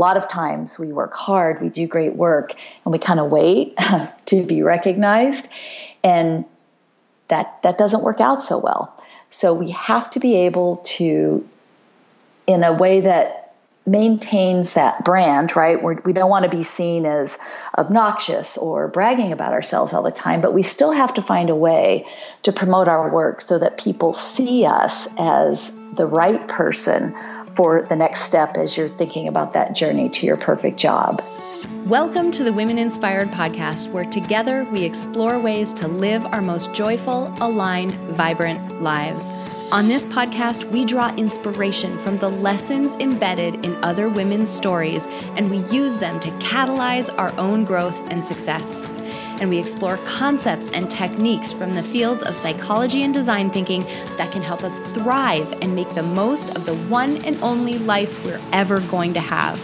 a lot of times we work hard, we do great work, and we kind of wait to be recognized. And that, that doesn't work out so well. So we have to be able to, in a way that maintains that brand, right? We're, we do not want to be seen as obnoxious or bragging about ourselves all the time, but we still have to find a way to promote our work so that people see us as the right person for the next step as you're thinking about that journey to your perfect job. Welcome to the Women Inspired podcast, where together we explore ways to live our most joyful, aligned, vibrant lives. On this podcast, we draw inspiration from the lessons embedded in other women's stories, and we use them to catalyze our own growth and success. And we explore concepts and techniques from the fields of psychology and design thinking that can help us thrive and make the most of the one and only life we're ever going to have.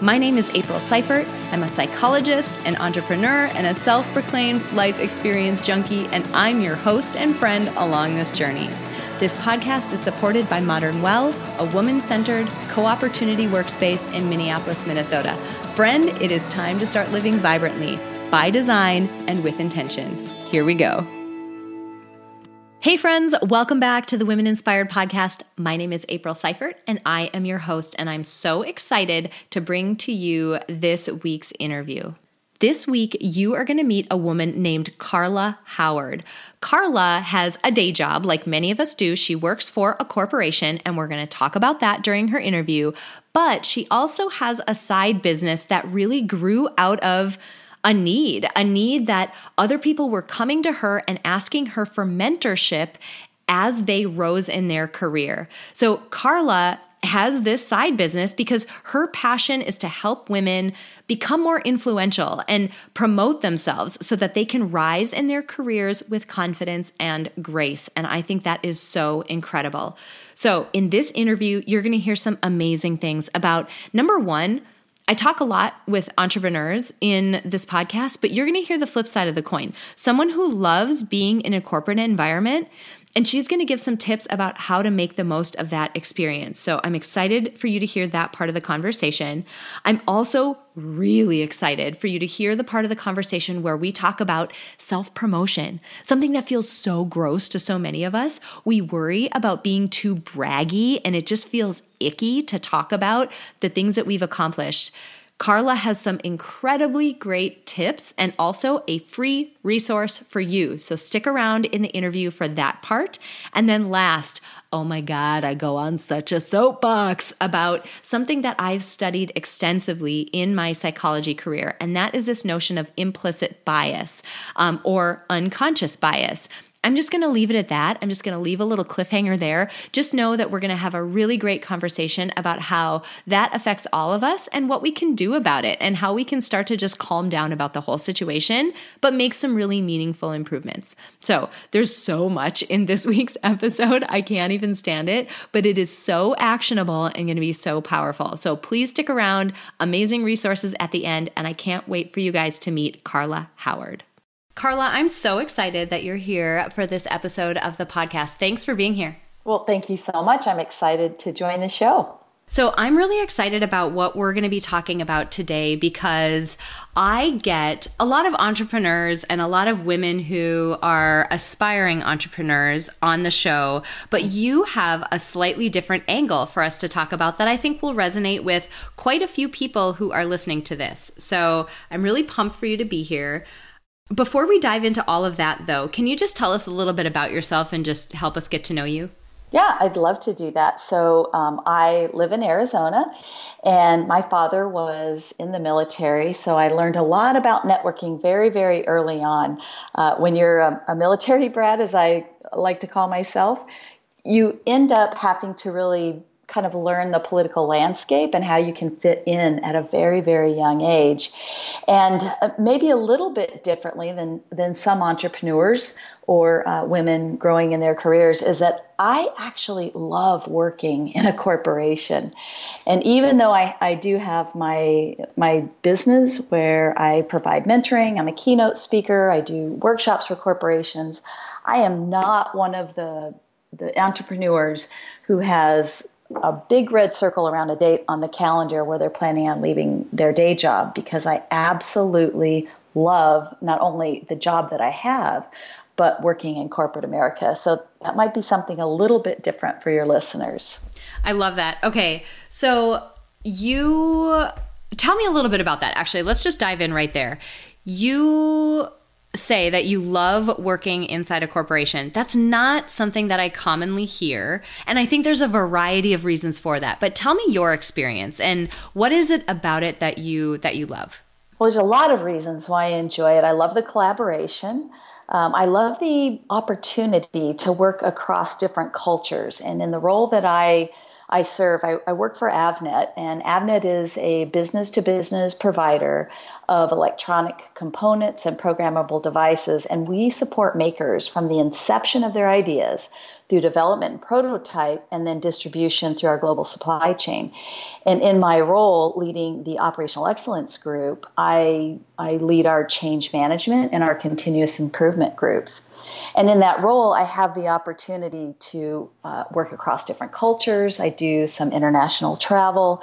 My name is April Seifert. I'm a psychologist, an entrepreneur, and a self proclaimed life experience junkie, and I'm your host and friend along this journey. This podcast is supported by Modern Well, a woman centered co opportunity workspace in Minneapolis, Minnesota. Friend, it is time to start living vibrantly, by design, and with intention. Here we go. Hey, friends, welcome back to the Women Inspired Podcast. My name is April Seifert, and I am your host, and I'm so excited to bring to you this week's interview. This week, you are going to meet a woman named Carla Howard. Carla has a day job, like many of us do. She works for a corporation, and we're going to talk about that during her interview. But she also has a side business that really grew out of a need, a need that other people were coming to her and asking her for mentorship as they rose in their career. So, Carla has this side business because her passion is to help women become more influential and promote themselves so that they can rise in their careers with confidence and grace. And I think that is so incredible. So, in this interview, you're going to hear some amazing things about number one, I talk a lot with entrepreneurs in this podcast, but you're going to hear the flip side of the coin. Someone who loves being in a corporate environment and she's going to give some tips about how to make the most of that experience. So I'm excited for you to hear that part of the conversation. I'm also really excited for you to hear the part of the conversation where we talk about self promotion, something that feels so gross to so many of us. We worry about being too braggy, and it just feels icky to talk about the things that we've accomplished. Carla has some incredibly great tips and also a free resource for you. So stick around in the interview for that part. And then last, oh my God, I go on such a soapbox about something that I've studied extensively in my psychology career, and that is this notion of implicit bias um, or unconscious bias. I'm just going to leave it at that. I'm just going to leave a little cliffhanger there. Just know that we're going to have a really great conversation about how that affects all of us and what we can do about it and how we can start to just calm down about the whole situation, but make some really meaningful improvements. So there's so much in this week's episode. I can't even stand it, but it is so actionable and going to be so powerful. So please stick around. Amazing resources at the end. And I can't wait for you guys to meet Carla Howard. Carla, I'm so excited that you're here for this episode of the podcast. Thanks for being here. Well, thank you so much. I'm excited to join the show. So, I'm really excited about what we're going to be talking about today because I get a lot of entrepreneurs and a lot of women who are aspiring entrepreneurs on the show, but you have a slightly different angle for us to talk about that I think will resonate with quite a few people who are listening to this. So, I'm really pumped for you to be here. Before we dive into all of that, though, can you just tell us a little bit about yourself and just help us get to know you? Yeah, I'd love to do that. So, um, I live in Arizona, and my father was in the military. So, I learned a lot about networking very, very early on. Uh, when you're a, a military brat, as I like to call myself, you end up having to really kind of learn the political landscape and how you can fit in at a very very young age and uh, maybe a little bit differently than than some entrepreneurs or uh, women growing in their careers is that I actually love working in a corporation. And even though I, I do have my my business where I provide mentoring, I'm a keynote speaker, I do workshops for corporations, I am not one of the the entrepreneurs who has a big red circle around a date on the calendar where they're planning on leaving their day job because I absolutely love not only the job that I have, but working in corporate America. So that might be something a little bit different for your listeners. I love that. Okay. So you tell me a little bit about that. Actually, let's just dive in right there. You say that you love working inside a corporation. That's not something that I commonly hear. And I think there's a variety of reasons for that. But tell me your experience and what is it about it that you that you love? Well, there's a lot of reasons why I enjoy it. I love the collaboration. Um, I love the opportunity to work across different cultures. And in the role that I I serve, I, I work for Avnet, and Avnet is a business to business provider of electronic components and programmable devices. And we support makers from the inception of their ideas through development and prototype and then distribution through our global supply chain. And in my role leading the operational excellence group, I, I lead our change management and our continuous improvement groups. And in that role, I have the opportunity to uh, work across different cultures. I do some international travel,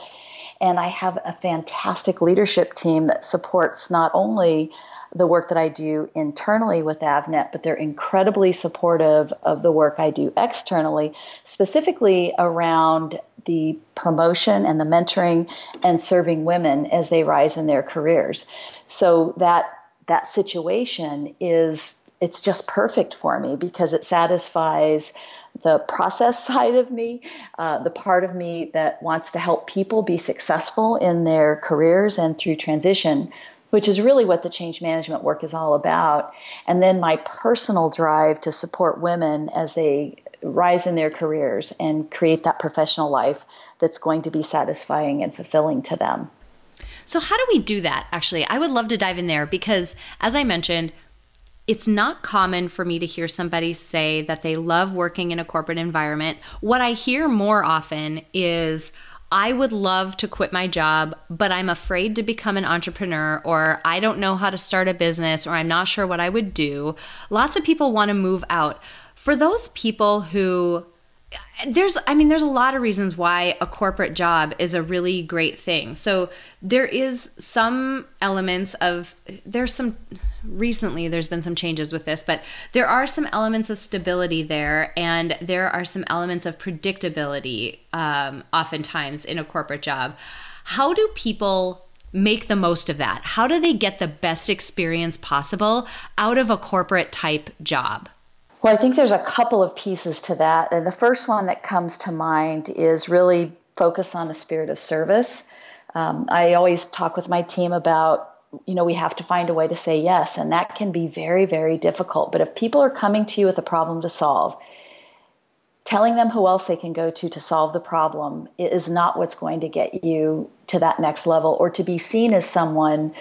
and I have a fantastic leadership team that supports not only the work that I do internally with Avnet, but they're incredibly supportive of the work I do externally, specifically around the promotion and the mentoring and serving women as they rise in their careers. So that that situation is it's just perfect for me because it satisfies the process side of me, uh, the part of me that wants to help people be successful in their careers and through transition, which is really what the change management work is all about. And then my personal drive to support women as they rise in their careers and create that professional life that's going to be satisfying and fulfilling to them. So, how do we do that? Actually, I would love to dive in there because, as I mentioned, it's not common for me to hear somebody say that they love working in a corporate environment. What I hear more often is, I would love to quit my job, but I'm afraid to become an entrepreneur, or I don't know how to start a business, or I'm not sure what I would do. Lots of people want to move out. For those people who there's i mean there's a lot of reasons why a corporate job is a really great thing. So there is some elements of there's some recently there's been some changes with this but there are some elements of stability there and there are some elements of predictability um, oftentimes in a corporate job. How do people make the most of that? How do they get the best experience possible out of a corporate type job well, I think there's a couple of pieces to that. And the first one that comes to mind is really focus on a spirit of service. Um, I always talk with my team about, you know, we have to find a way to say yes, and that can be very, very difficult. But if people are coming to you with a problem to solve, telling them who else they can go to to solve the problem is not what's going to get you to that next level or to be seen as someone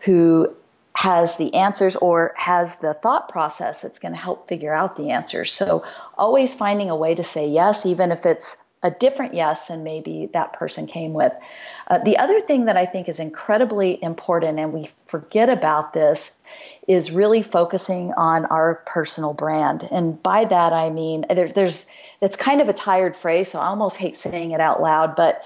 who has the answers or has the thought process that's going to help figure out the answers. So, always finding a way to say yes, even if it's a different yes than maybe that person came with. Uh, the other thing that I think is incredibly important, and we forget about this, is really focusing on our personal brand. And by that, I mean there, there's it's kind of a tired phrase, so I almost hate saying it out loud. But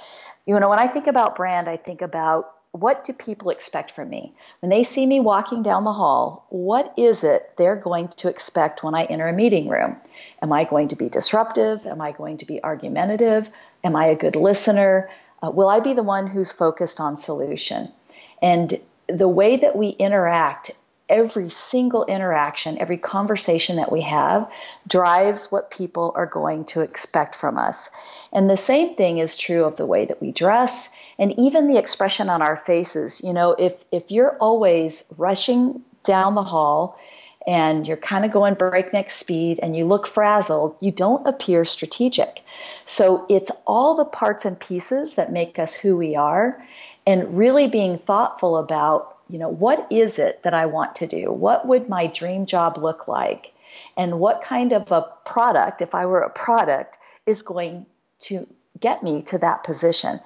you know, when I think about brand, I think about what do people expect from me? When they see me walking down the hall, what is it they're going to expect when I enter a meeting room? Am I going to be disruptive? Am I going to be argumentative? Am I a good listener? Uh, will I be the one who's focused on solution? And the way that we interact, every single interaction, every conversation that we have drives what people are going to expect from us. And the same thing is true of the way that we dress and even the expression on our faces you know if if you're always rushing down the hall and you're kind of going breakneck speed and you look frazzled, you don't appear strategic. So it's all the parts and pieces that make us who we are and really being thoughtful about, you know, what is it that I want to do? What would my dream job look like? And what kind of a product, if I were a product, is going to get me to that position?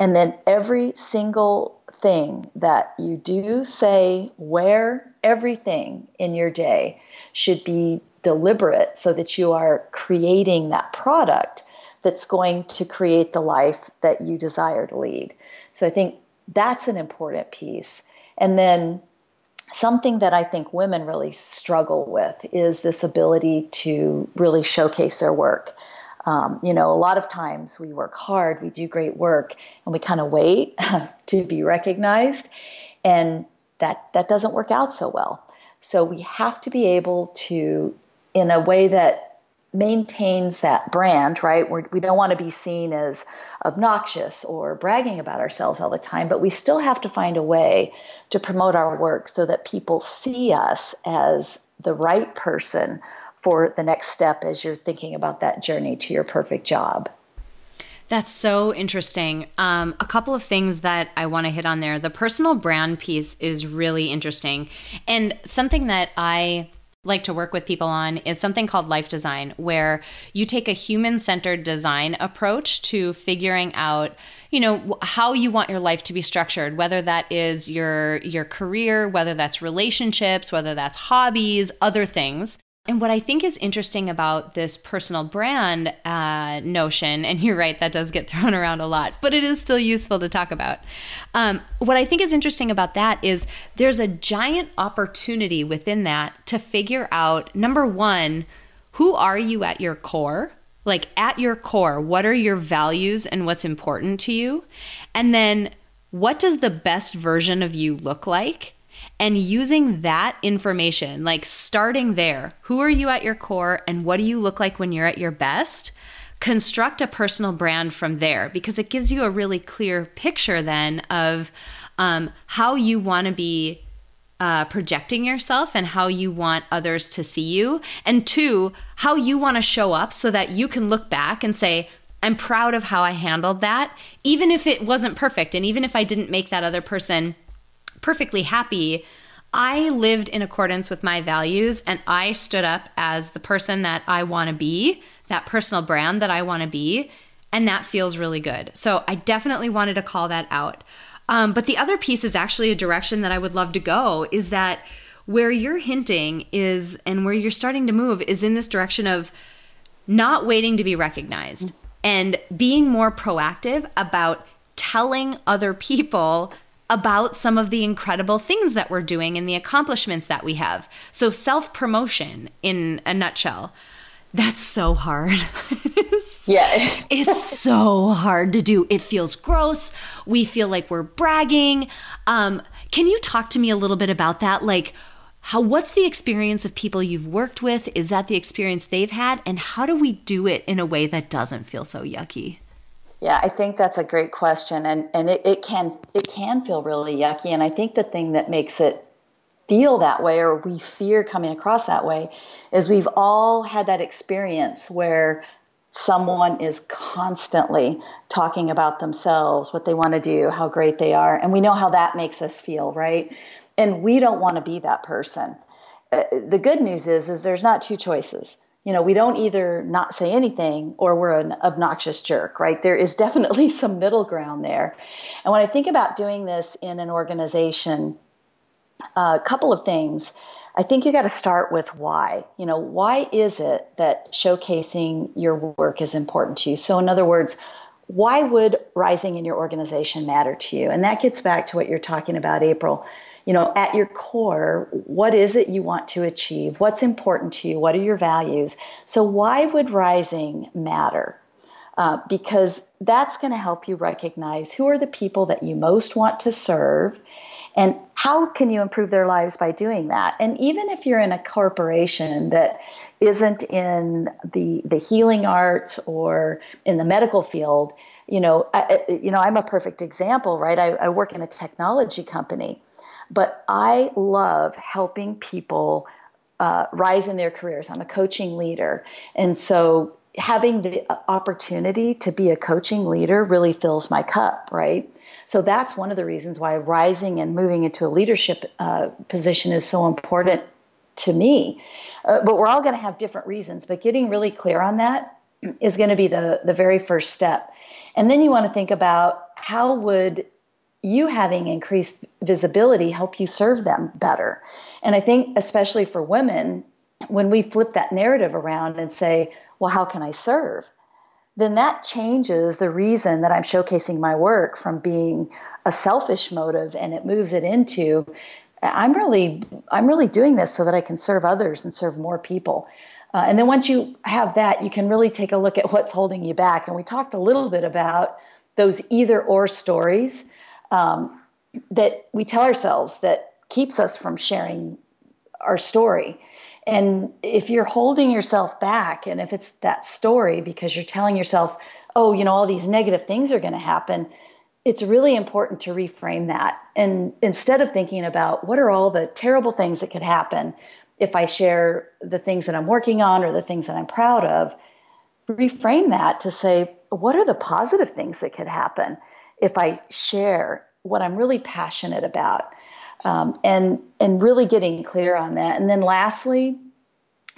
And then every single thing that you do, say, wear, everything in your day should be deliberate so that you are creating that product that's going to create the life that you desire to lead. So I think that's an important piece. And then something that I think women really struggle with is this ability to really showcase their work. Um, you know, a lot of times we work hard, we do great work, and we kind of wait to be recognized, and that that doesn't work out so well. So we have to be able to, in a way that maintains that brand, right? We're, we do not want to be seen as obnoxious or bragging about ourselves all the time, but we still have to find a way to promote our work so that people see us as the right person for the next step as you're thinking about that journey to your perfect job. That's so interesting. Um, a couple of things that I want to hit on there. The personal brand piece is really interesting. And something that I like to work with people on is something called life design, where you take a human centered design approach to figuring out you know how you want your life to be structured whether that is your your career whether that's relationships whether that's hobbies other things and what I think is interesting about this personal brand uh, notion, and you're right, that does get thrown around a lot, but it is still useful to talk about. Um, what I think is interesting about that is there's a giant opportunity within that to figure out number one, who are you at your core? Like at your core, what are your values and what's important to you? And then what does the best version of you look like? And using that information, like starting there, who are you at your core and what do you look like when you're at your best? Construct a personal brand from there because it gives you a really clear picture then of um, how you want to be uh, projecting yourself and how you want others to see you. And two, how you want to show up so that you can look back and say, I'm proud of how I handled that, even if it wasn't perfect. And even if I didn't make that other person perfectly happy, I lived in accordance with my values and I stood up as the person that I want to be, that personal brand that I want to be. And that feels really good. So I definitely wanted to call that out. Um, but the other piece is actually a direction that I would love to go is that where you're hinting is, and where you're starting to move is in this direction of not waiting to be recognized and being more proactive about telling other people about some of the incredible things that we're doing and the accomplishments that we have. So, self promotion in a nutshell. That's so hard. yeah. it's so hard to do. It feels gross. We feel like we're bragging. Um, can you talk to me a little bit about that? Like, how what's the experience of people you've worked with? Is that the experience they've had? And how do we do it in a way that doesn't feel so yucky? Yeah, I think that's a great question, and and it, it can it can feel really yucky, and I think the thing that makes it feel that way or we fear coming across that way is we've all had that experience where someone is constantly talking about themselves, what they want to do, how great they are, and we know how that makes us feel, right? And we don't want to be that person. Uh, the good news is is there's not two choices you know, we don't either not say anything or we're an obnoxious jerk, right? There is definitely some middle ground there. And when I think about doing this in an organization, uh, a couple of things. I think you got to start with why. You know, why is it that showcasing your work is important to you? So, in other words, why would rising in your organization matter to you? And that gets back to what you're talking about, April you know, at your core, what is it you want to achieve? What's important to you? What are your values? So, why would rising matter? Uh, because that's going to help you recognize who are the people that you most want to serve and how can you improve their lives by doing that and even if you're in a corporation that isn't in the the healing arts or in the medical field you know I, you know i'm a perfect example right I, I work in a technology company but I love helping people uh, rise in their careers. I'm a coaching leader. And so having the opportunity to be a coaching leader really fills my cup, right? So that's one of the reasons why rising and moving into a leadership uh, position is so important to me. Uh, but we're all going to have different reasons, but getting really clear on that is going to be the, the very first step. And then you want to think about how would you having increased visibility help you serve them better. And I think, especially for women, when we flip that narrative around and say, well, how can I serve? then that changes the reason that I'm showcasing my work from being a selfish motive and it moves it into I'm really I'm really doing this so that I can serve others and serve more people. Uh, and then once you have that, you can really take a look at what's holding you back. And we talked a little bit about those either or stories um, that we tell ourselves that keeps us from sharing our story. And if you're holding yourself back, and if it's that story because you're telling yourself, oh, you know, all these negative things are going to happen, it's really important to reframe that. And instead of thinking about what are all the terrible things that could happen if I share the things that I'm working on or the things that I'm proud of, reframe that to say, what are the positive things that could happen if I share what I'm really passionate about? um, and and really getting clear on that. And then lastly,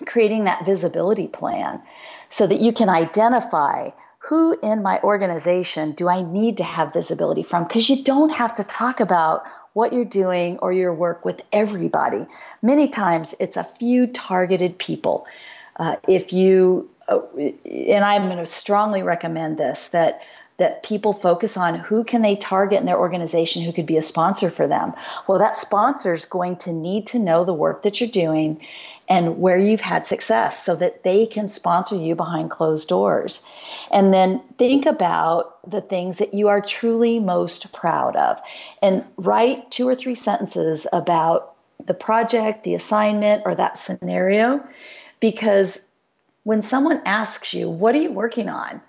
creating that visibility plan so that you can identify who in my organization do I need to have visibility from? Because you don't have to talk about what you're doing or your work with everybody. Many times it's a few targeted people. Uh, if you, uh, and I'm going to strongly recommend this, that that people focus on who can they target in their organization who could be a sponsor for them. Well that sponsor is going to need to know the work that you're doing and where you've had success so that they can sponsor you behind closed doors. And then think about the things that you are truly most proud of and write two or three sentences about the project the assignment or that scenario. Because when someone asks you what are you working on?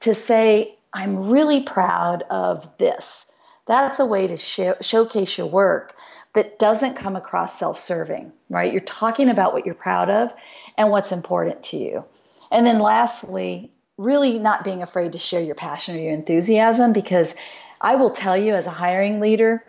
to say I'm really proud of this. That's a way to showcase your work that doesn't come across self serving, right? You're talking about what you're proud of and what's important to you. And then lastly, really not being afraid to share your passion or your enthusiasm because I will tell you as a hiring leader,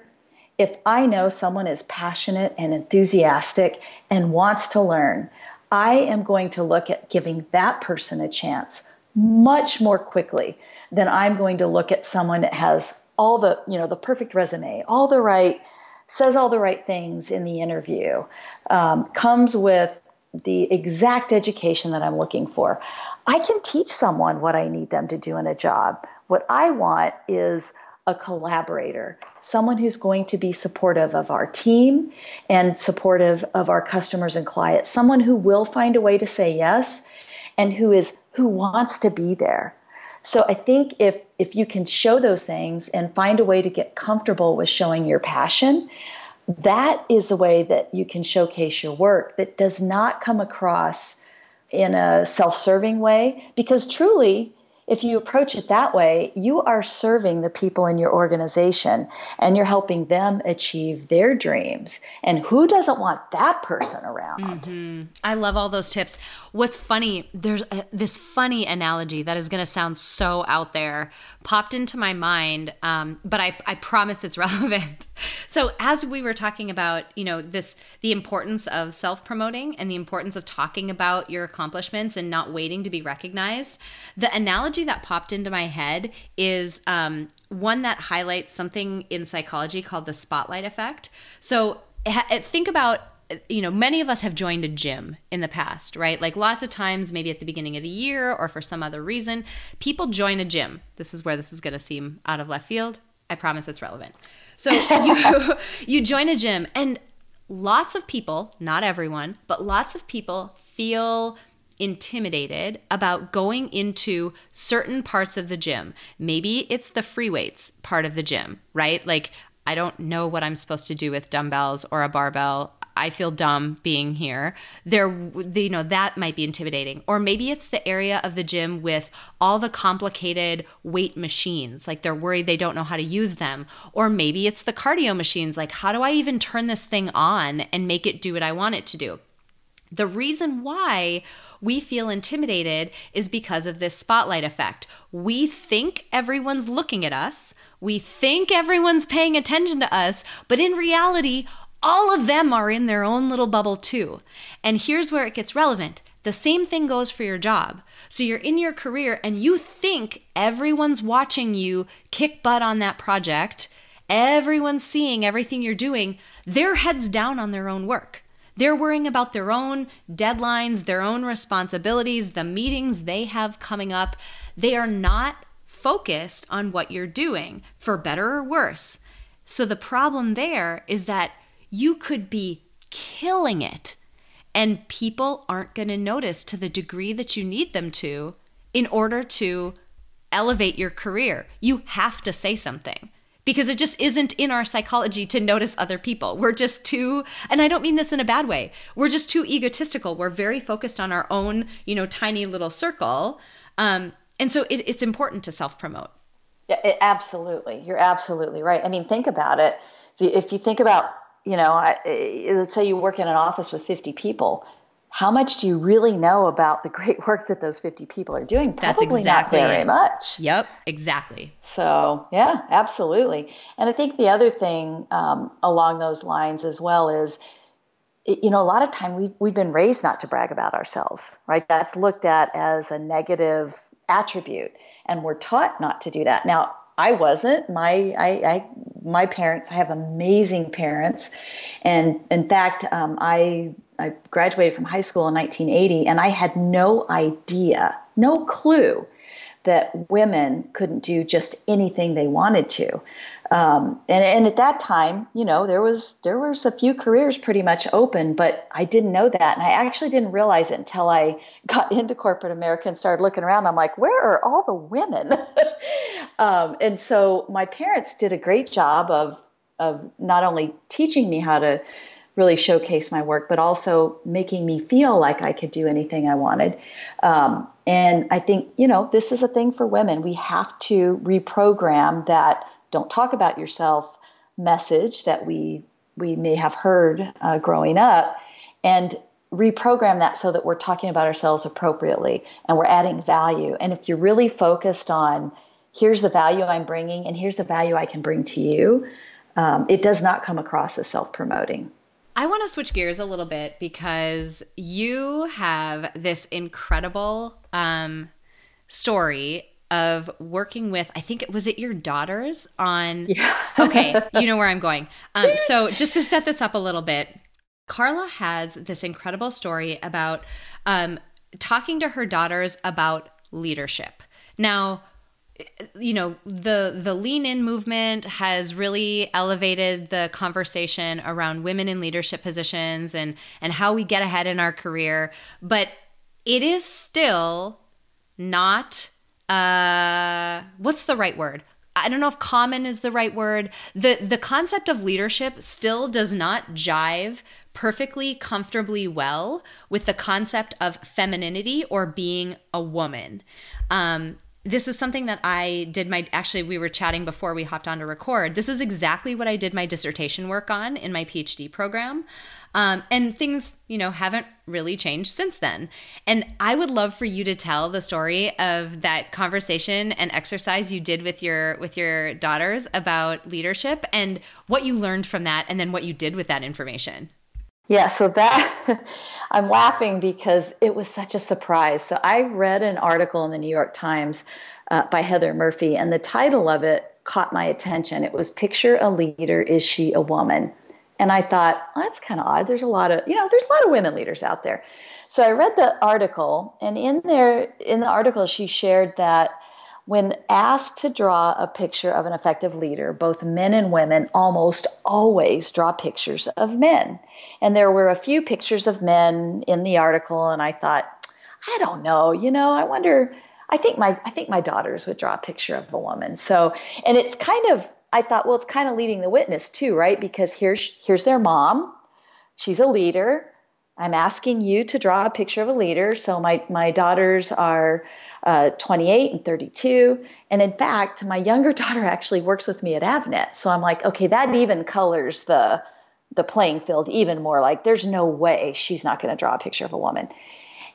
if I know someone is passionate and enthusiastic and wants to learn, I am going to look at giving that person a chance much more quickly than I'm going to look at someone that has all the, you know, the perfect resume, all the right, says all the right things in the interview, um, comes with the exact education that I'm looking for. I can teach someone what I need them to do in a job. What I want is a collaborator, someone who's going to be supportive of our team and supportive of our customers and clients, someone who will find a way to say yes and who is who wants to be there. So I think if if you can show those things and find a way to get comfortable with showing your passion, that is the way that you can showcase your work that does not come across in a self-serving way because truly if you approach it that way, you are serving the people in your organization and you're helping them achieve their dreams. And who doesn't want that person around? Mm-hmm. I love all those tips. What's funny, there's a, this funny analogy that is going to sound so out there popped into my mind, um, but I, I promise it's relevant. So, as we were talking about, you know, this the importance of self promoting and the importance of talking about your accomplishments and not waiting to be recognized, the analogy analogy that popped into my head is um, one that highlights something in psychology called the spotlight effect. So think about you know, many of us have joined a gym in the past, right? Like lots of times, maybe at the beginning of the year or for some other reason, people join a gym. This is where this is going to seem out of left field. I promise it's relevant. So you you join a gym and lots of people, not everyone, but lots of people feel intimidated about going into certain parts of the gym. Maybe it's the free weights part of the gym, right? Like, I don't know what I'm supposed to do with dumbbells or a barbell. I feel dumb being here. There, you know, that might be intimidating. Or maybe it's the area of the gym with all the complicated weight machines. Like they're worried they don't know how to use them. Or maybe it's the cardio machines. Like, how do I even turn this thing on and make it do what I want it to do? The reason why we feel intimidated is because of this spotlight effect. We think everyone's looking at us, we think everyone's paying attention to us, but in reality, all of them are in their own little bubble too. And here's where it gets relevant. The same thing goes for your job. So you're in your career and you think everyone's watching you kick butt on that project, everyone's seeing everything you're doing, they're heads down on their own work. They're worrying about their own deadlines, their own responsibilities, the meetings they have coming up. They are not focused on what you're doing, for better or worse. So the problem there is that you could be killing it and people aren't going to notice to the degree that you need them to in order to elevate your career. You have to say something because it just isn't in our psychology to notice other people. We're just too, and I don't mean this in a bad way, we're just too egotistical. We're very focused on our own, you know, tiny little circle. Um, and so it, it's important to self promote. Yeah, it, absolutely. You're absolutely right. I mean, think about it. If you, think about, you know, I, let's say you work in an office with 50 people how much do you really know about the great work that those 50 people are doing? Probably That's exactly not very it. much. Yep, exactly. So, yeah, absolutely. And I think the other thing um, along those lines as well is, you know, a lot of time we, we've been raised not to brag about ourselves, right? That's looked at as a negative attribute, and we're taught not to do that. Now, I wasn't. My I, I my parents. I have amazing parents, and in fact, um, I I graduated from high school in 1980, and I had no idea, no clue that women couldn't do just anything they wanted to. Um, and, and at that time, you know, there was there was a few careers pretty much open, but I didn't know that, and I actually didn't realize it until I got into corporate America and started looking around. I'm like, where are all the women? um, and so my parents did a great job of of not only teaching me how to really showcase my work, but also making me feel like I could do anything I wanted. Um, and I think, you know, this is a thing for women. We have to reprogram that don't talk about yourself message that we we may have heard uh, growing up and reprogram that so that we're talking about ourselves appropriately and we're adding value. And if you're really focused on here's the value I'm bringing and here's the value I can bring to you, um, it does not come across as self promoting. I want to switch gears a little bit because you have this incredible um, story of working with i think it was it your daughters on yeah. okay you know where i'm going um, so just to set this up a little bit carla has this incredible story about um, talking to her daughters about leadership now you know the the lean in movement has really elevated the conversation around women in leadership positions and and how we get ahead in our career but it is still not uh what's the right word I don't know if common is the right word. The the concept of leadership still does not jive perfectly comfortably well with the concept of femininity or being a woman. Um, this is something that I did my actually we were chatting before we hopped on to record. This is exactly what I did my dissertation work on in my PhD program. Um, and things, you know, haven't really changed since then. And I would love for you to tell the story of that conversation and exercise you did with your with your daughters about leadership and what you learned from that and then what you did with that information. Yeah, so that I'm laughing because it was such a surprise. So I read an article in the New York Times uh, by Heather Murphy, and the title of it caught my attention. It was Picture a Leader, Is She a Woman? And I thought, well, that's kind of odd. There's a lot of, you know, there's a lot of women leaders out there. So I read the article, and in there, in the article, she shared that when asked to draw a picture of an effective leader, both men and women almost always draw pictures of men. And there were a few pictures of men in the article, and I thought, I don't know, you know, I wonder. I think my I think my daughters would draw a picture of a woman. So, and it's kind of I thought, well, it's kind of leading the witness too, right? Because here's here's their mom. She's a leader. I'm asking you to draw a picture of a leader. So my my daughters are uh, 28 and 32. And in fact, my younger daughter actually works with me at Avnet. So I'm like, okay, that even colors the the playing field even more. Like, there's no way she's not going to draw a picture of a woman.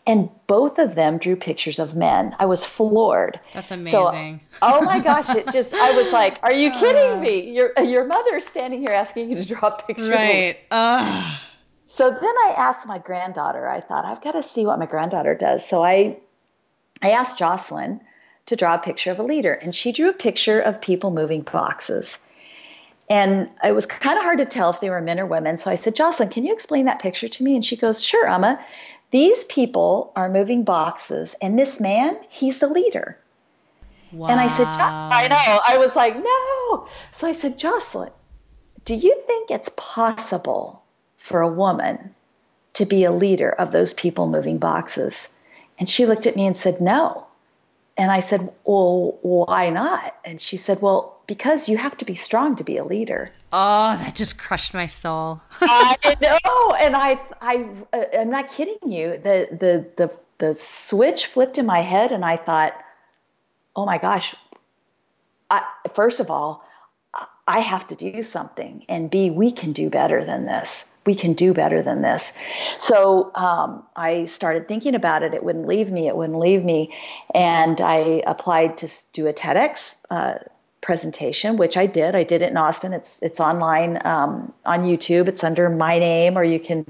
And both of them drew pictures of men. I was floored. That's amazing. So, oh my gosh! It just I was like, "Are you kidding me? Your your mother's standing here asking you to draw a picture." Right. Uh. So then I asked my granddaughter. I thought I've got to see what my granddaughter does. So I I asked Jocelyn to draw a picture of a leader, and she drew a picture of people moving boxes. And it was kind of hard to tell if they were men or women. So I said, Jocelyn, can you explain that picture to me? And she goes, Sure, Emma. These people are moving boxes, and this man, he's the leader. Wow. And I said, I know. I was like, no. So I said, Jocelyn, do you think it's possible for a woman to be a leader of those people moving boxes? And she looked at me and said, no. And I said, well, why not? And she said, well, because you have to be strong to be a leader. Oh, that just crushed my soul. I know. And I, I, uh, I'm not kidding you. The, the, the, the switch flipped in my head and I thought, oh my gosh, I, first of all, I have to do something. And B, we can do better than this. We can do better than this. So um, I started thinking about it. It wouldn't leave me. It wouldn't leave me. And I applied to do a TEDx uh, presentation, which I did. I did it in Austin. It's it's online um, on YouTube. It's under my name, or you can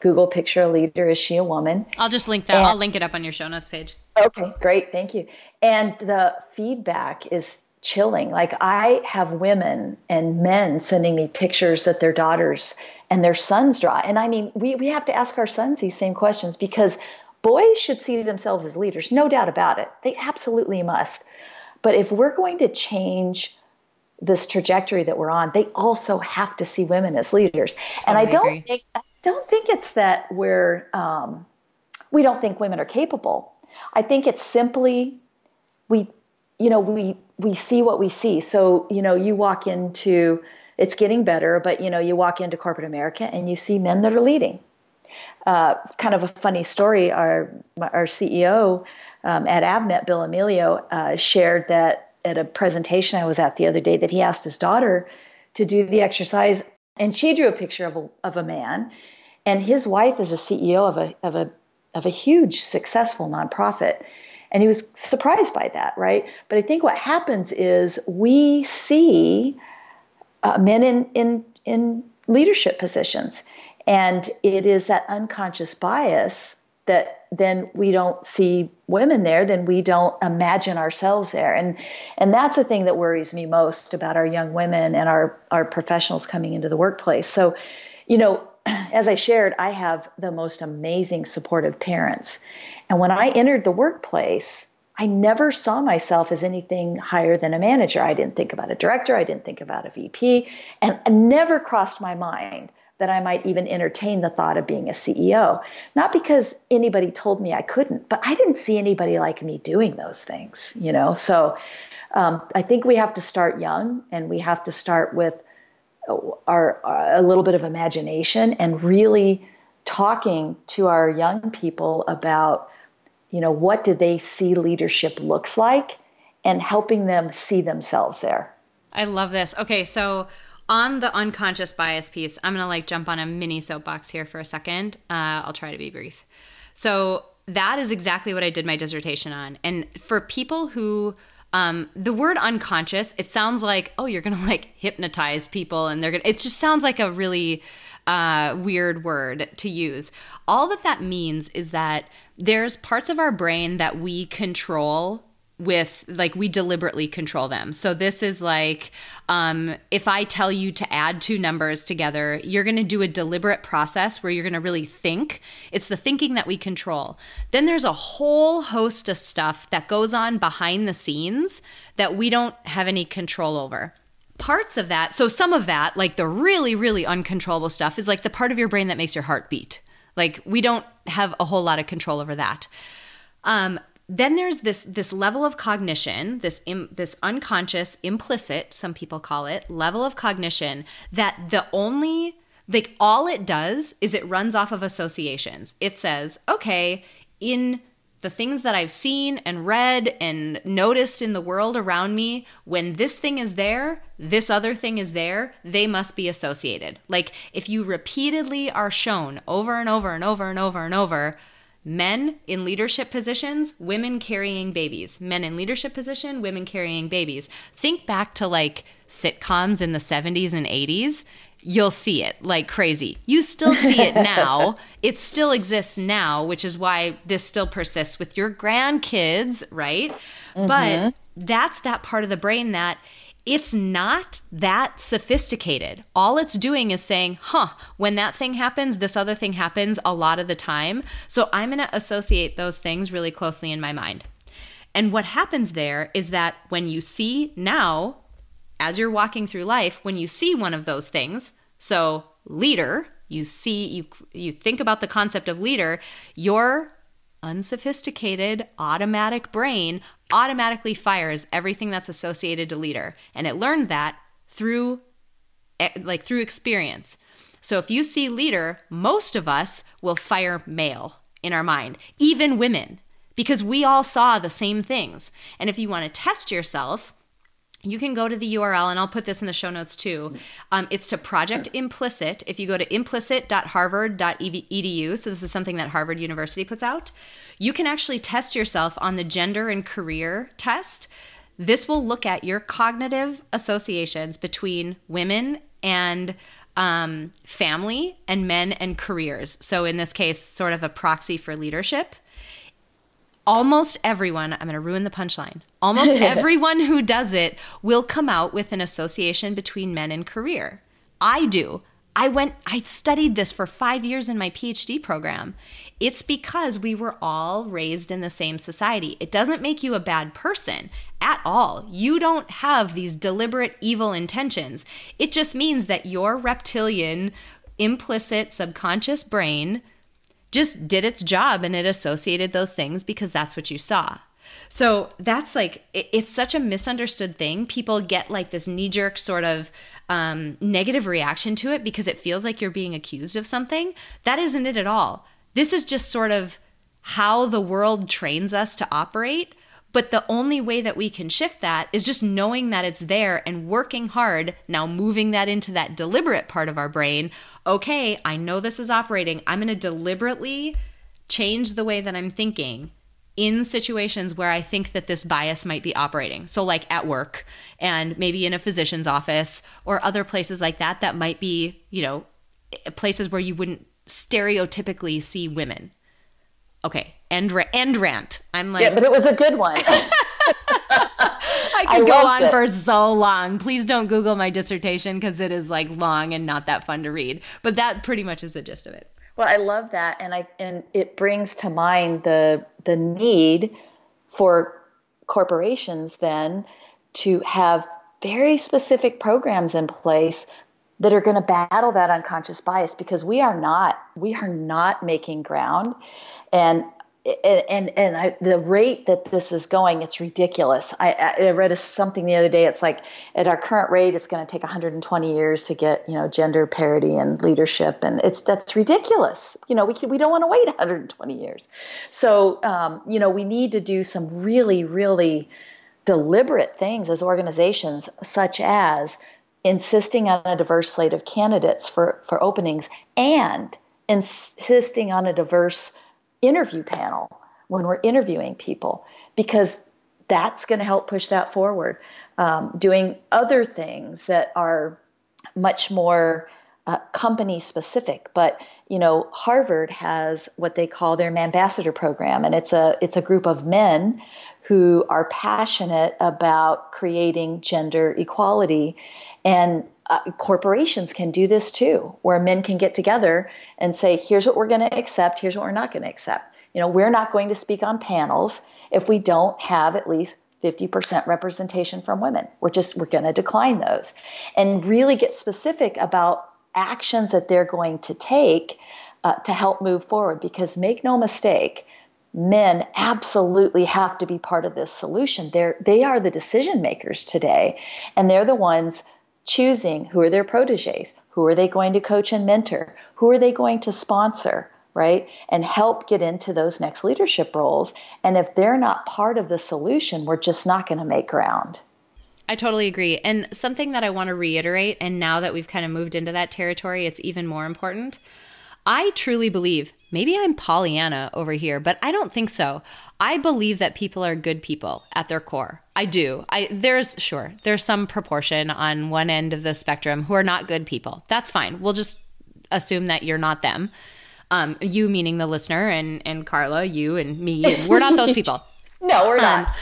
Google "Picture a Leader." Is she a woman? I'll just link that. And, I'll link it up on your show notes page. Okay, great. Thank you. And the feedback is chilling. Like I have women and men sending me pictures that their daughters and their sons draw. And I mean, we, we have to ask our sons these same questions because boys should see themselves as leaders, no doubt about it. They absolutely must. But if we're going to change this trajectory that we're on, they also have to see women as leaders. and I don't agree. think I don't think it's that we're um, we don't think women are capable. I think it's simply we you know we we see what we see. So, you know, you walk into it's getting better, but you know, you walk into corporate America and you see men that are leading. Uh, kind of a funny story. Our our CEO um, at Avnet, Bill Amelio, uh, shared that at a presentation I was at the other day that he asked his daughter to do the exercise, and she drew a picture of a of a man, and his wife is a CEO of a of a of a huge successful nonprofit. And he was surprised by that, right? But I think what happens is we see uh, men in, in, in leadership positions. And it is that unconscious bias that then we don't see women there, then we don't imagine ourselves there. And and that's the thing that worries me most about our young women and our, our professionals coming into the workplace. So, you know, as I shared, I have the most amazing supportive parents. And when I entered the workplace, I never saw myself as anything higher than a manager. I didn't think about a director, I didn't think about a VP, and it never crossed my mind that I might even entertain the thought of being a CEO. Not because anybody told me I couldn't, but I didn't see anybody like me doing those things, you know? So um, I think we have to start young and we have to start with our, our, a little bit of imagination and really talking to our young people about you know what do they see leadership looks like and helping them see themselves there. I love this. Okay so on the unconscious bias piece i'm gonna like jump on a mini soapbox here for a second. Uh, i'll try to be brief. So that is exactly what i did my dissertation on. And for people who um, the word unconscious, it sounds like, oh, you're going to like hypnotize people and they're going to, it just sounds like a really uh, weird word to use. All that that means is that there's parts of our brain that we control with like we deliberately control them. So this is like um, if I tell you to add two numbers together, you're going to do a deliberate process where you're going to really think. It's the thinking that we control. Then there's a whole host of stuff that goes on behind the scenes that we don't have any control over. Parts of that, so some of that, like the really, really uncontrollable stuff, is like the part of your brain that makes your heart beat. Like we don't have a whole lot of control over that. Um, then there's this this level of cognition this Im, this unconscious implicit some people call it level of cognition that the only like all it does is it runs off of associations it says okay in the things that I've seen and read and noticed in the world around me, when this thing is there, this other thing is there, they must be associated. Like if you repeatedly are shown over and over and over and over and over, men in leadership positions, women carrying babies, men in leadership position, women carrying babies. Think back to like sitcoms in the 70s and 80s. You'll see it like crazy. You still see it now. it still exists now, which is why this still persists with your grandkids, right? Mm-hmm. But that's that part of the brain that it's not that sophisticated. All it's doing is saying, huh, when that thing happens, this other thing happens a lot of the time. So I'm going to associate those things really closely in my mind. And what happens there is that when you see now, as you're walking through life, when you see one of those things, so leader, you see, you, you think about the concept of leader, your unsophisticated automatic brain automatically fires everything that's associated to leader. And it learned that through eh, like through experience. So if you see leader most of us will fire male in our mind even women because we all saw the same things. And if you want to test yourself you can go to the URL, and I'll put this in the show notes too. Um, it's to Project Implicit. If you go to implicit.harvard.edu, so this is something that Harvard University puts out, you can actually test yourself on the gender and career test. This will look at your cognitive associations between women and um, family and men and careers. So, in this case, sort of a proxy for leadership almost everyone, I'm going to ruin the punchline. Almost everyone who does it will come out with an association between men and career. I do. I went, I studied this for five years in my PhD program. It's because we were all raised in the same society. It doesn't make you a bad person at all. You don't have these deliberate evil intentions. It just means that your reptilian, implicit, subconscious brain just did its job and it associated those things because that's what you saw. So that's like, it's such a misunderstood thing. People get like this knee jerk sort of um, negative reaction to it because it feels like you're being accused of something. That isn't it at all. This is just sort of how the world trains us to operate. But the only way that we can shift that is just knowing that it's there and working hard, now moving that into that deliberate part of our brain. Okay, I know this is operating. I'm going to deliberately change the way that I'm thinking in situations where I think that this bias might be operating. So, like at work and maybe in a physician's office or other places like that, that might be, you know, places where you wouldn't stereotypically see women okay, end end rant. I'm like, yeah, but it was a good one. I could I go on it. for so long. Please don't Google my dissertation because it is like long and not that fun to read. But that pretty much is the gist of it. Well, I love that, and I and it brings to mind the the need for corporations then to have very specific programs in place that are going to battle that unconscious bias because we are not we are not making ground and and and I, the rate that this is going, it's ridiculous. I, I read something the other day. It's like at our current rate, it's going to take 120 years to get you know gender parity and leadership, and it's that's ridiculous. You know, we can, we don't want to wait 120 years. So um, you know, we need to do some really really deliberate things as organizations, such as insisting on a diverse slate of candidates for for openings and insisting on a diverse interview panel when we're interviewing people because that's going to help push that forward. Um, doing other things that are much more uh, company specific, but you know, Harvard has what they call their ambassador program, and it's a it's a group of men who are passionate about creating gender equality, and uh, corporations can do this too, where men can get together and say, here's what we're going to accept, here's what we're not going to accept. You know, we're not going to speak on panels if we don't have at least 50% representation from women. We're just, we're going to decline those and really get specific about actions that they're going to take uh, to help move forward. Because make no mistake, men absolutely have to be part of this solution. They're, they are the decision makers today, and they're the ones choosing who are their proteges, who are they going to coach and mentor, who are they going to sponsor, right? And help get into those next leadership roles. And if they're not part of the solution, we're just not going to make ground. I totally agree. And something that I want to reiterate, and now that we've kind of moved into that territory, it's even more important. I truly believe, maybe I'm Pollyanna over here, but I don't think so. I believe that people are good people at their core. I do. I there's sure, there's some proportion on one end of the spectrum who are not good people. That's fine. We'll just assume that you're not them. Um, you meaning the listener and and Carla, you and me, we're not those people. no, we're not. Um,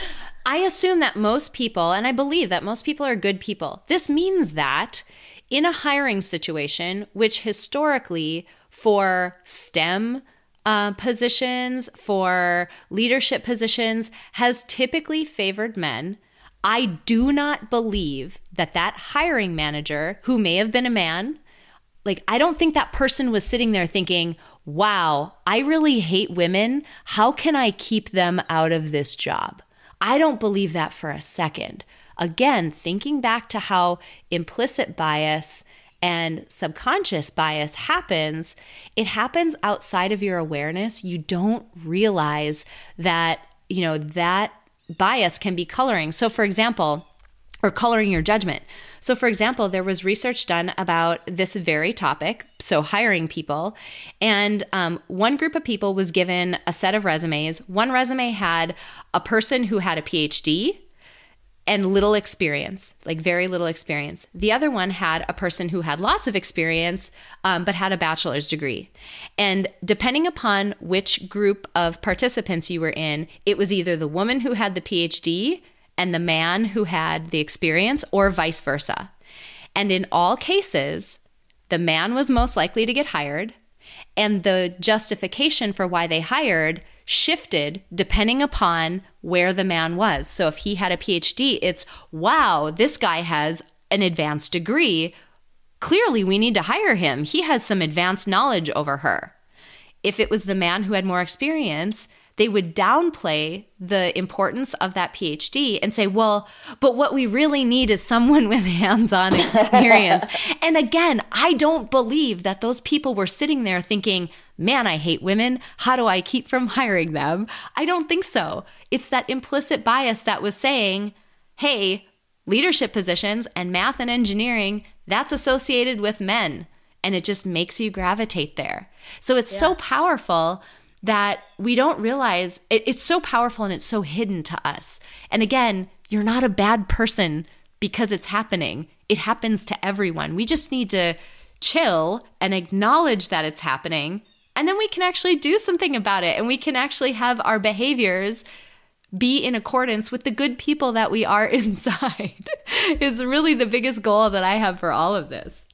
I assume that most people, and I believe that most people are good people. This means that in a hiring situation, which historically for STEM uh, positions, for leadership positions, has typically favored men. I do not believe that that hiring manager, who may have been a man, like, I don't think that person was sitting there thinking, wow, I really hate women. How can I keep them out of this job? I don't believe that for a second. Again, thinking back to how implicit bias and subconscious bias happens, it happens outside of your awareness. You don't realize that, you know, that bias can be coloring. So, for example, or coloring your judgment. So, for example, there was research done about this very topic, so hiring people, and um, one group of people was given a set of resumes. One resume had a person who had a PhD and little experience, like very little experience. The other one had a person who had lots of experience, um, but had a bachelor's degree. And depending upon which group of participants you were in, it was either the woman who had the PhD and the man who had the experience, or vice versa. And in all cases, the man was most likely to get hired, and the justification for why they hired shifted depending upon where the man was. So if he had a PhD, it's wow, this guy has an advanced degree. Clearly, we need to hire him. He has some advanced knowledge over her. If it was the man who had more experience, they would downplay the importance of that PhD and say, well, but what we really need is someone with hands on experience. and again, I don't believe that those people were sitting there thinking, man, I hate women. How do I keep from hiring them? I don't think so. It's that implicit bias that was saying, hey, leadership positions and math and engineering, that's associated with men. And it just makes you gravitate there. So it's yeah. so powerful that we don't realize it, it's so powerful and it's so hidden to us. And again, you're not a bad person because it's happening. It happens to everyone. We just need to chill and acknowledge that it's happening. And then we can actually do something about it and we can actually have our behaviors be in accordance with the good people that we are inside is really the biggest goal that I have for all of this.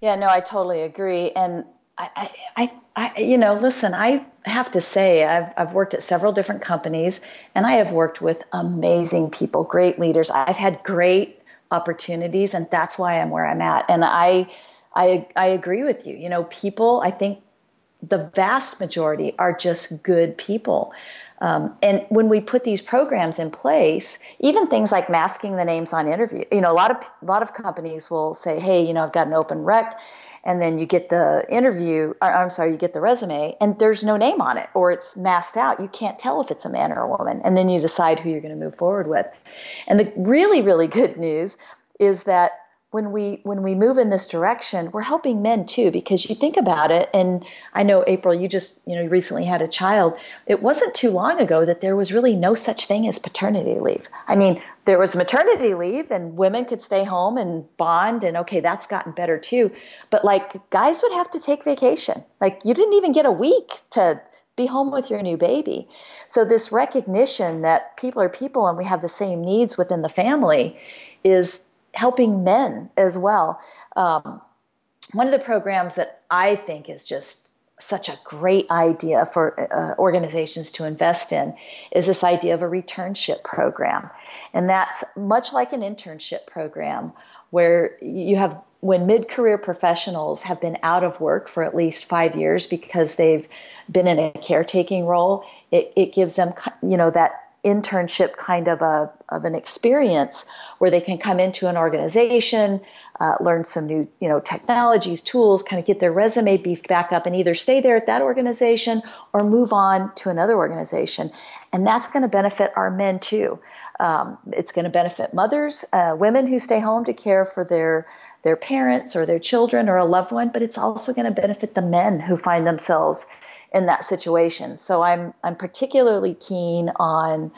Yeah, no, I totally agree. And I, I, I, you know, listen, I have to say, I've, I've worked at several different companies and I have worked with amazing people, great leaders. I've had great opportunities and that's why I'm where I'm at. And I, I, I agree with you. You know, people, I think the vast majority are just good people. Um, and when we put these programs in place, even things like masking the names on interview, you know, a lot of a lot of companies will say, "Hey, you know, I've got an open rec," and then you get the interview. Or, I'm sorry, you get the resume, and there's no name on it, or it's masked out. You can't tell if it's a man or a woman, and then you decide who you're going to move forward with. And the really, really good news is that when we when we move in this direction we're helping men too because you think about it and i know april you just you know recently had a child. It wasn't too long ago that there was really no such thing as paternity leave. I mean there was maternity leave and women could stay home and bond and okay that's gotten better too. But like guys would have to take vacation. Like you didn't even get a week to be home with your new baby. So, this recognition that people are people and we have the same needs within the family is helping men as well. Um, one of the programs that I think is just such a great idea for uh, organizations to invest in is this idea of a returnship program. And that's much like an internship program where you have when mid-career professionals have been out of work for at least five years because they've been in a caretaking role, it, it gives them, you know, that internship kind of a of an experience where they can come into an organization, uh, learn some new you know technologies, tools, kind of get their resume beefed back up, and either stay there at that organization or move on to another organization, and that's going to benefit our men too. Um, it's going to benefit mothers, uh, women who stay home to care for their their parents or their children or a loved one, but it's also going to benefit the men who find themselves in that situation. So I'm I'm particularly keen on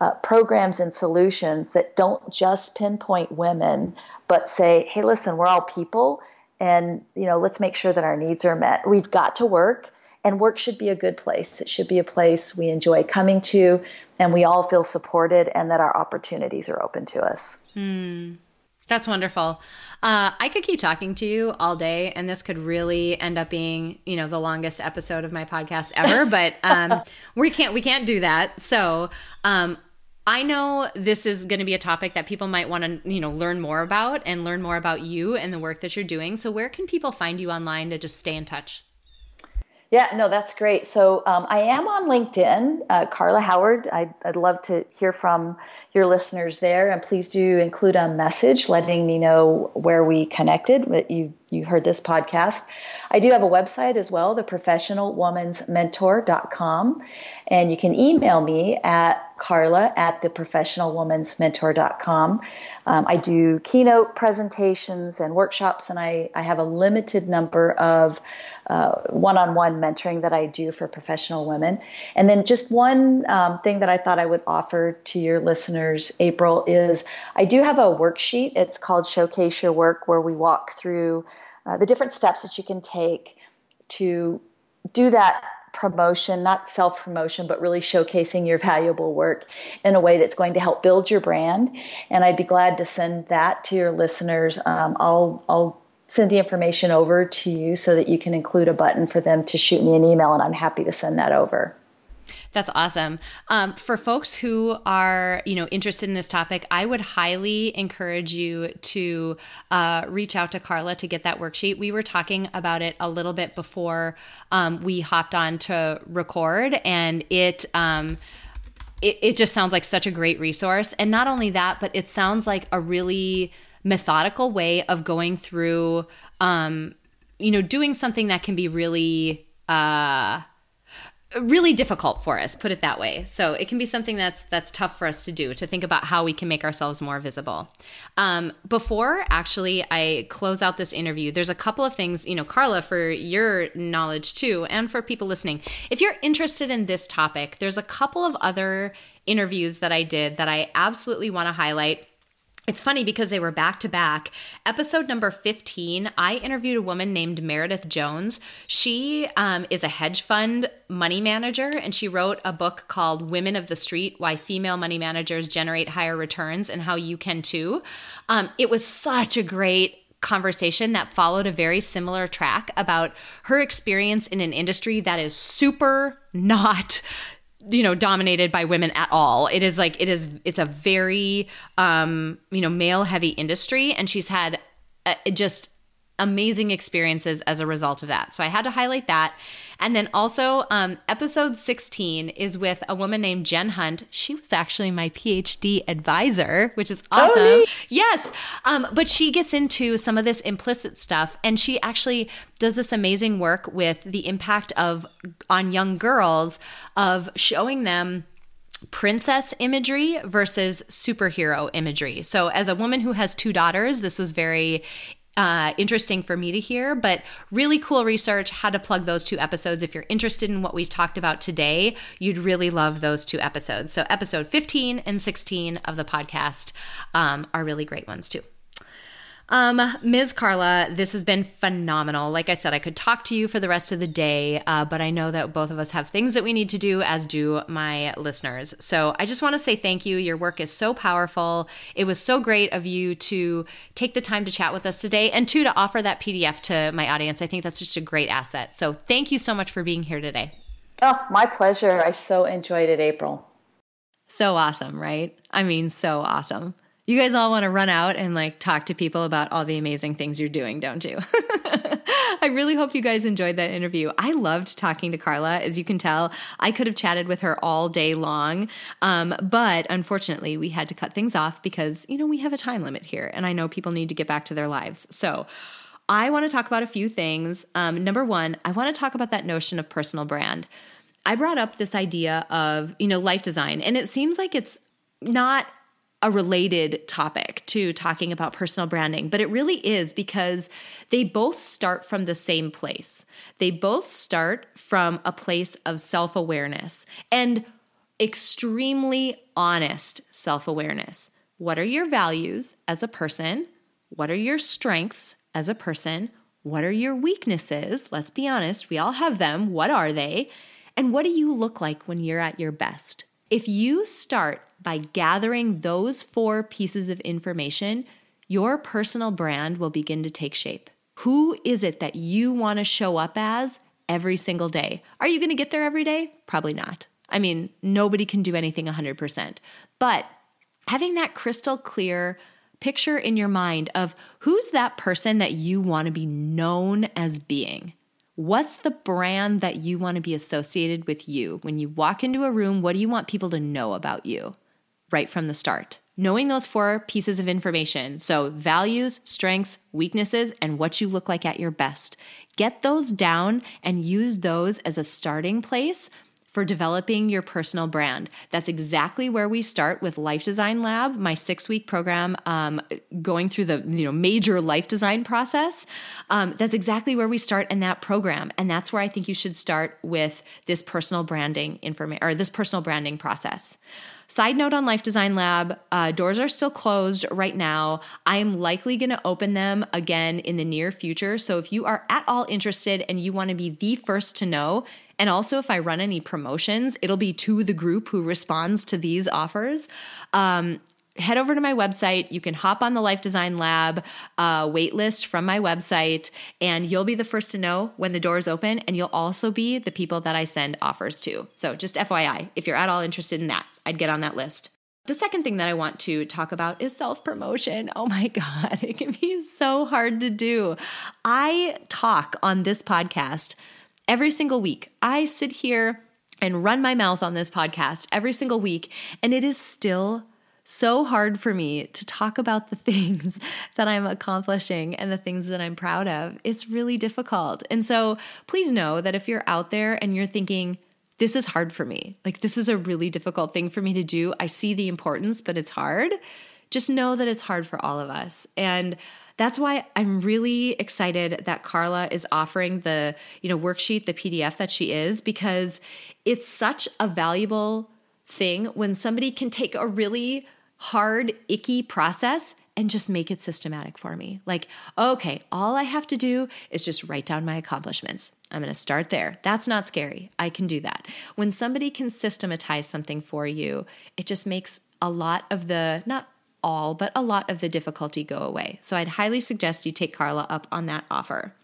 uh, programs and solutions that don't just pinpoint women, but say, hey, listen, we're all people, and you know, let's make sure that our needs are met. We've got to work, and work should be a good place. It should be a place we enjoy coming to and we all feel supported and that our opportunities are open to us. Hmm. That's wonderful. Uh, I could keep talking to you all day, and this could really end up being, you know, the longest episode of my podcast ever. But um, we can't we can't do that. So um, I know this is going to be a topic that people might want to, you know, learn more about and learn more about you and the work that you're doing. So where can people find you online to just stay in touch? Yeah, no, that's great. So um, I am on LinkedIn, uh, Carla Howard. I'd, I'd, love to hear from your listeners there, and please do include a message letting me know where we connected. That you you heard this podcast. I do have a website as well, the professionalwomansmentor.com, and you can email me at carla at the professionalwomansmentor.com. Um, I do keynote presentations and workshops, and I, I have a limited number of one on one mentoring that I do for professional women. And then just one um, thing that I thought I would offer to your listeners, April, is I do have a worksheet. It's called Showcase Your Work, where we walk through uh, the different steps that you can take to do that promotion, not self promotion, but really showcasing your valuable work in a way that's going to help build your brand. And I'd be glad to send that to your listeners. Um, I'll, I'll send the information over to you so that you can include a button for them to shoot me an email, and I'm happy to send that over. That's awesome. Um, for folks who are, you know, interested in this topic, I would highly encourage you to uh, reach out to Carla to get that worksheet. We were talking about it a little bit before um, we hopped on to record, and it. Um, it, it just sounds like such a great resource. And not only that, but it sounds like a really methodical way of going through, um, you know, doing something that can be really, uh, really difficult for us put it that way. So it can be something that's that's tough for us to do to think about how we can make ourselves more visible. Um, before actually i close out this interview there's a couple of things you know carla for your knowledge too and for people listening. If you're interested in this topic there's a couple of other interviews that i did that i absolutely want to highlight it's funny because they were back to back. Episode number 15, I interviewed a woman named Meredith Jones. She um, is a hedge fund money manager, and she wrote a book called Women of the Street Why Female Money Managers Generate Higher Returns and How You Can Too. Um, it was such a great conversation that followed a very similar track about her experience in an industry that is super not you know dominated by women at all. It is like it is it's a very um you know male heavy industry and she's had uh, just amazing experiences as a result of that. So I had to highlight that. And then also, um, episode 16 is with a woman named Jen Hunt. She was actually my PhD advisor, which is oh, awesome. Oh, yes. Um, but she gets into some of this implicit stuff and she actually does this amazing work with the impact of on young girls of showing them princess imagery versus superhero imagery. So, as a woman who has two daughters, this was very uh, interesting for me to hear, but really cool research. How to plug those two episodes. If you're interested in what we've talked about today, you'd really love those two episodes. So, episode 15 and 16 of the podcast um, are really great ones too. Um, Ms. Carla, this has been phenomenal. Like I said, I could talk to you for the rest of the day, uh, but I know that both of us have things that we need to do, as do my listeners. So I just want to say thank you. Your work is so powerful. It was so great of you to take the time to chat with us today and, two, to offer that PDF to my audience. I think that's just a great asset. So thank you so much for being here today. Oh, my pleasure. I so enjoyed it, April. So awesome, right? I mean, so awesome. You guys all want to run out and like talk to people about all the amazing things you're doing, don't you? I really hope you guys enjoyed that interview. I loved talking to Carla. As you can tell, I could have chatted with her all day long. Um, but unfortunately, we had to cut things off because, you know, we have a time limit here and I know people need to get back to their lives. So, I want to talk about a few things. Um, number one, I want to talk about that notion of personal brand. I brought up this idea of, you know, life design, and it seems like it's not a related topic to talking about personal branding, but it really is because they both start from the same place. They both start from a place of self awareness and extremely honest self awareness. What are your values as a person? What are your strengths as a person? What are your weaknesses? Let's be honest, we all have them. What are they? And what do you look like when you're at your best? If you start by gathering those four pieces of information, your personal brand will begin to take shape. Who is it that you want to show up as every single day? Are you going to get there every day? Probably not. I mean, nobody can do anything 100%. But having that crystal clear picture in your mind of who's that person that you want to be known as being. What's the brand that you want to be associated with you? When you walk into a room, what do you want people to know about you right from the start? Knowing those four pieces of information so, values, strengths, weaknesses, and what you look like at your best. Get those down and use those as a starting place for developing your personal brand. That's exactly where we start with Life Design Lab, my six week program, um, going through the you know major life design process. Um, that's exactly where we start in that program, and that's where I think you should start with this personal branding information or this personal branding process. Side note on Life Design Lab, uh, doors are still closed right now. I am likely going to open them again in the near future. So if you are at all interested and you want to be the first to know, and also, if I run any promotions, it'll be to the group who responds to these offers. Um, head over to my website. You can hop on the Life Design Lab uh, waitlist from my website, and you'll be the first to know when the doors open. And you'll also be the people that I send offers to. So, just FYI, if you're at all interested in that, I'd get on that list. The second thing that I want to talk about is self promotion. Oh my God, it can be so hard to do. I talk on this podcast every single week. I sit here and run my mouth on this podcast every single week, and it is still so hard for me to talk about the things that I'm accomplishing and the things that I'm proud of. It's really difficult. And so please know that if you're out there and you're thinking, this is hard for me, like this is a really difficult thing for me to do, I see the importance, but it's hard. Just know that it's hard for all of us. And that's why I'm really excited that Carla is offering the, you know, worksheet, the PDF that she is because it's such a valuable thing when somebody can take a really hard, icky process and just make it systematic for me. Like, okay, all I have to do is just write down my accomplishments. I'm going to start there. That's not scary. I can do that. When somebody can systematize something for you, it just makes a lot of the, not all, but a lot of the difficulty go away. So I'd highly suggest you take Carla up on that offer.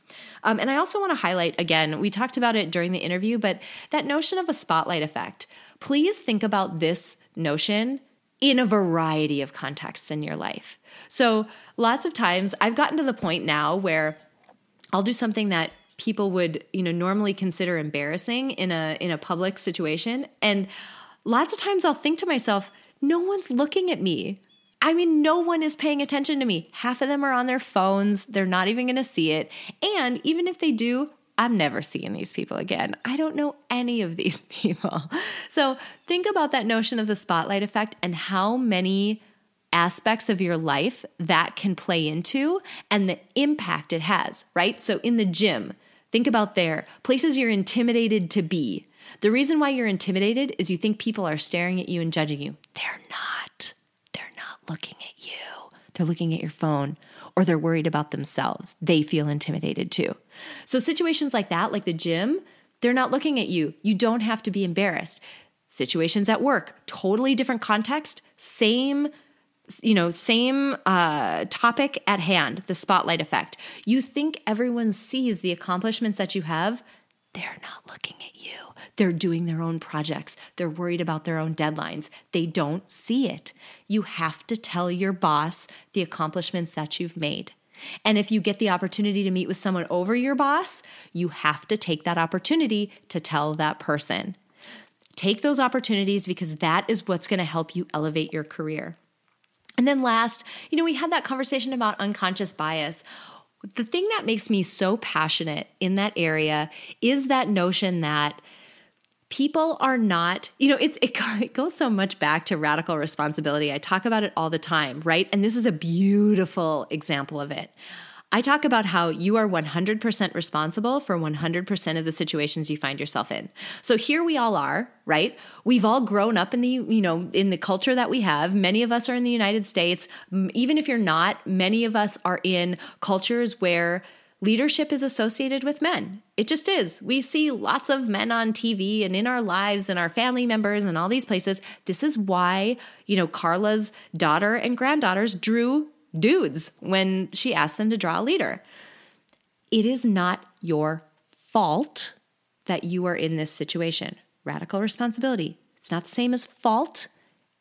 Um, and I also want to highlight again, we talked about it during the interview, but that notion of a spotlight effect. Please think about this notion in a variety of contexts in your life. So, lots of times I've gotten to the point now where I'll do something that people would, you know, normally consider embarrassing in a in a public situation and lots of times I'll think to myself, no one's looking at me. I mean, no one is paying attention to me. Half of them are on their phones. They're not even going to see it. And even if they do, I'm never seeing these people again. I don't know any of these people. So think about that notion of the spotlight effect and how many aspects of your life that can play into and the impact it has, right? So in the gym, think about there, places you're intimidated to be. The reason why you're intimidated is you think people are staring at you and judging you. They're not looking at you. They're looking at your phone or they're worried about themselves. They feel intimidated too. So, situations like that, like the gym, they're not looking at you. You don't have to be embarrassed. Situations at work, totally different context, same you know same uh, topic at hand the spotlight effect you think everyone sees the accomplishments that you have they're not looking at you they're doing their own projects. They're worried about their own deadlines. They don't see it. You have to tell your boss the accomplishments that you've made. And if you get the opportunity to meet with someone over your boss, you have to take that opportunity to tell that person. Take those opportunities because that is what's going to help you elevate your career. And then last, you know, we had that conversation about unconscious bias. The thing that makes me so passionate in that area is that notion that people are not you know it's it, it, goes so much back to radical responsibility. I talk about it all the time right? And this is a beautiful example of it. I talk about how you are 100% responsible for 100% of the situations you find yourself in. So here we all are right? We've all grown up in the you know in the culture that we have. Many of us are in the united states. Even if you're not many of us are in cultures where leadership is associated with men. It just is. We see lots of men on TV and in our lives and our family members and all these places. This is why, you know, Carla's daughter and granddaughters drew dudes when she asked them to draw a leader. It is not your fault that you are in this situation. Radical responsibility. It's not the same as fault.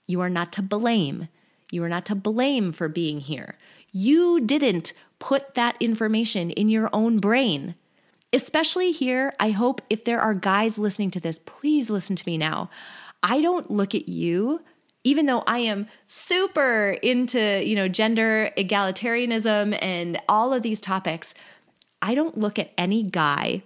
You are not to blame. You are not to blame for being here. You didn't put that information in your own brain. Especially here, I hope if there are guys listening to this, please listen to me now. I don't look at you even though I am super into, you know, gender egalitarianism and all of these topics, I don't look at any guy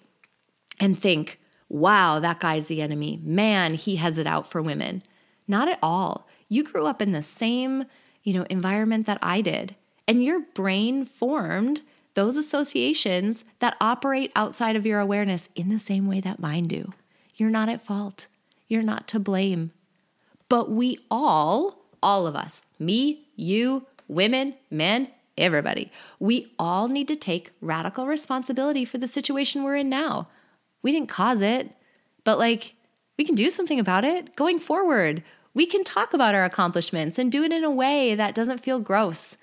and think, wow, that guy's the enemy. Man, he has it out for women. Not at all. You grew up in the same, you know, environment that I did. And your brain formed those associations that operate outside of your awareness in the same way that mine do. You're not at fault. You're not to blame. But we all, all of us, me, you, women, men, everybody, we all need to take radical responsibility for the situation we're in now. We didn't cause it, but like we can do something about it going forward. We can talk about our accomplishments and do it in a way that doesn't feel gross.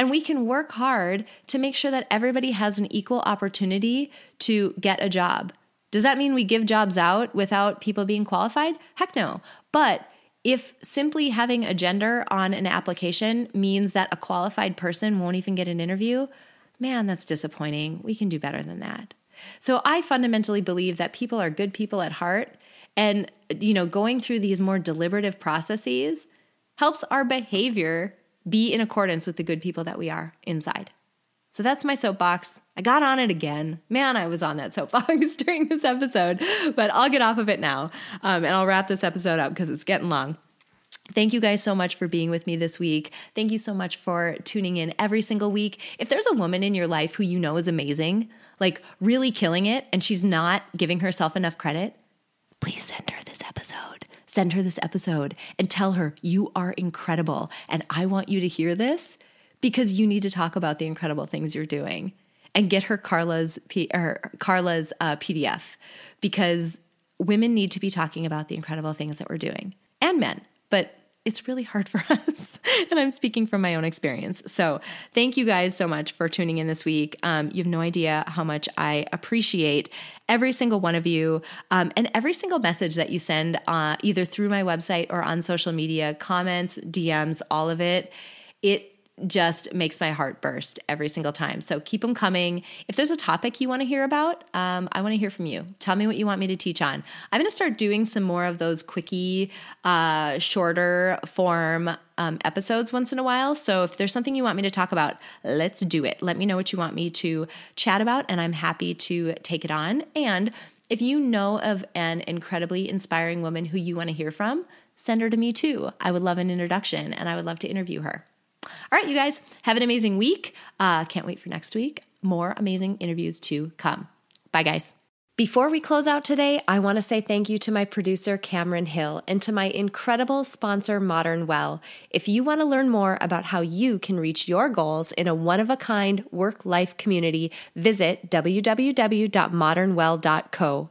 And we can work hard to make sure that everybody has an equal opportunity to get a job. Does that mean we give jobs out without people being qualified? Heck no. But if simply having a gender on an application means that a qualified person won't even get an interview, man, that's disappointing. We can do better than that. So I fundamentally believe that people are good people at heart and you know, going through these more deliberative processes helps our behavior be in accordance with the good people that we are inside. So that's my soapbox. I got on it again. Man, I was on that soapbox during this episode, but I'll get off of it now um, and I'll wrap this episode up because it's getting long. Thank you guys so much for being with me this week. Thank you so much for tuning in every single week. If there's a woman in your life who you know is amazing, like really killing it, and she's not giving herself enough credit, please send her this episode. Send her this episode and tell her you are incredible. And I want you to hear this because you need to talk about the incredible things you're doing and get her Carla's P, or Carla's uh, PDF because women need to be talking about the incredible things that we're doing and men, but it's really hard for us. and I'm speaking from my own experience. So, thank you guys so much for tuning in this week. Um, you have no idea how much I appreciate every single one of you um, and every single message that you send uh, either through my website or on social media, comments, DMs, all of it. It just makes my heart burst every single time. So keep them coming. If there's a topic you want to hear about, um, I want to hear from you. Tell me what you want me to teach on. I'm going to start doing some more of those quickie, uh, shorter form um, episodes once in a while. So if there's something you want me to talk about, let's do it. Let me know what you want me to chat about, and I'm happy to take it on. And if you know of an incredibly inspiring woman who you want to hear from, send her to me too. I would love an introduction and I would love to interview her. All right, you guys, have an amazing week. Uh, can't wait for next week. More amazing interviews to come. Bye, guys. Before we close out today, I want to say thank you to my producer, Cameron Hill, and to my incredible sponsor, Modern Well. If you want to learn more about how you can reach your goals in a one of a kind work life community, visit www.modernwell.co.